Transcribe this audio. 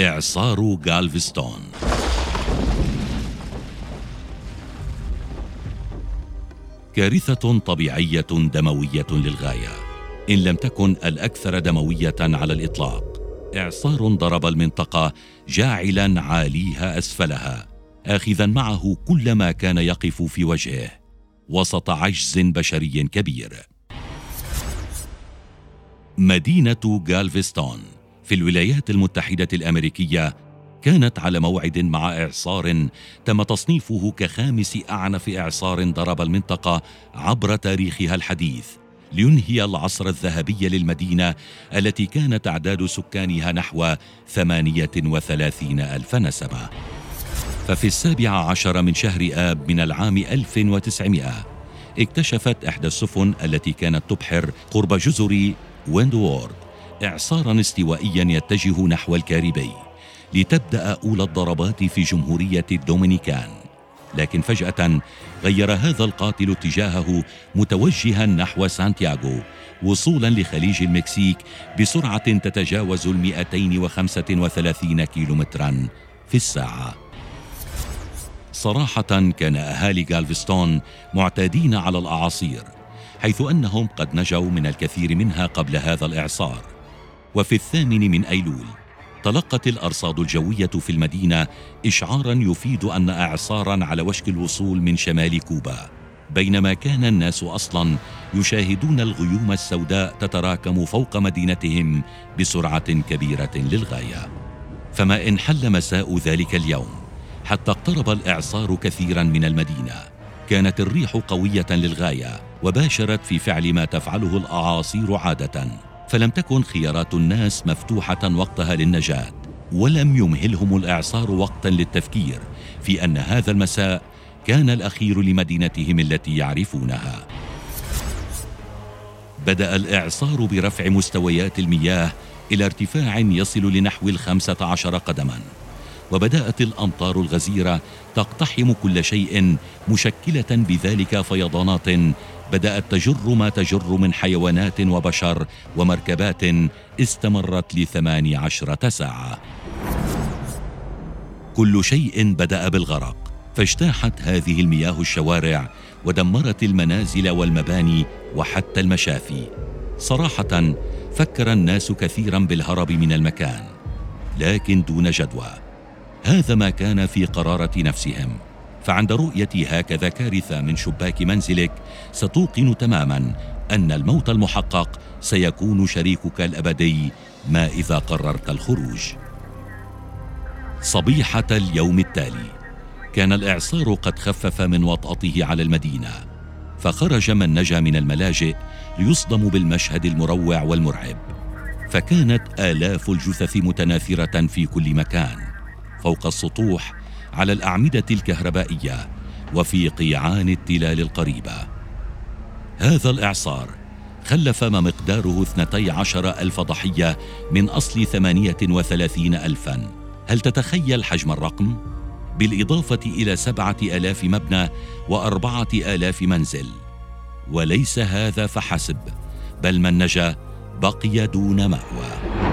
إعصار غالفستون. كارثة طبيعية دموية للغاية. إن لم تكن الأكثر دموية على الإطلاق إعصار ضرب المنطقة جاعلا عاليها أسفلها آخذا معه كل ما كان يقف في وجهه وسط عجز بشري كبير. مدينة غالفستون. في الولايات المتحدة الأمريكية كانت على موعد مع إعصار تم تصنيفه كخامس أعنف إعصار ضرب المنطقة عبر تاريخها الحديث لينهي العصر الذهبي للمدينة التي كان تعداد سكانها نحو ثمانية وثلاثين ألف نسمة. ففي السابع عشر من شهر آب من العام 1900 اكتشفت إحدى السفن التي كانت تبحر قرب جزر ويندوورد. إعصارا استوائيا يتجه نحو الكاريبي لتبدأ أولى الضربات في جمهورية الدومينيكان. لكن فجأة غير هذا القاتل اتجاهه متوجها نحو سانتياغو وصولا لخليج المكسيك بسرعة تتجاوز وخمسة وثلاثين كيلومترا في الساعة. صراحة كان أهالي غالفستون معتادين على الأعاصير حيث أنهم قد نجوا من الكثير منها قبل هذا الإعصار. وفي الثامن من أيلول تلقت الأرصاد الجوية في المدينة إشعارا يفيد أن إعصارا على وشك الوصول من شمال كوبا بينما كان الناس أصلا يشاهدون الغيوم السوداء تتراكم فوق مدينتهم بسرعة كبيرة للغاية. فما إن حل مساء ذلك اليوم حتى اقترب الإعصار كثيرا من المدينة كانت الريح قوية للغاية وباشرت في فعل ما تفعله الأعاصير عادةً. فلم تكن خيارات الناس مفتوحة وقتها للنجاة ولم يمهلهم الإعصار وقتا للتفكير في أن هذا المساء كان الأخير لمدينتهم التي يعرفونها. بدأ الإعصار برفع مستويات المياه إلى ارتفاع يصل لنحو الخمسة عشر قدما وبدأت الأمطار الغزيرة تقتحم كل شيء مشكلة بذلك فيضانات بدأت تجر ما تجر من حيوانات وبشر ومركبات استمرت لثماني عشرة ساعة. كل شيء بدأ بالغرق فاجتاحت هذه المياه الشوارع ودمرت المنازل والمباني وحتى المشافي. صراحة فكر الناس كثيرا بالهرب من المكان لكن دون جدوى. هذا ما كان في قرارة نفسهم. فعند رؤيه هكذا كارثة من شباك منزلك ستوقن تماما أن الموت المحقق سيكون شريكك الأبدي ما إذا قررت الخروج. صبيحة اليوم التالي. كان الإعصار قد خفف من وطأته على المدينة فخرج من نجا من الملاجئ ليصدموا بالمشهد المروع والمرعب. فكانت آلاف الجثث متناثرة في كل مكان فوق السطوح على الأعمدة الكهربائية وفي قيعان التلال القريبة. هذا الإعصار خلف ما مقداره 12 ألف ضحية من أصل 38 ألفا. هل تتخيل حجم الرقم؟ بالإضافة إلى سبعة آلاف مبنى وأربعة آلاف منزل. وليس هذا فحسب بل من نجا بقي دون مأوى.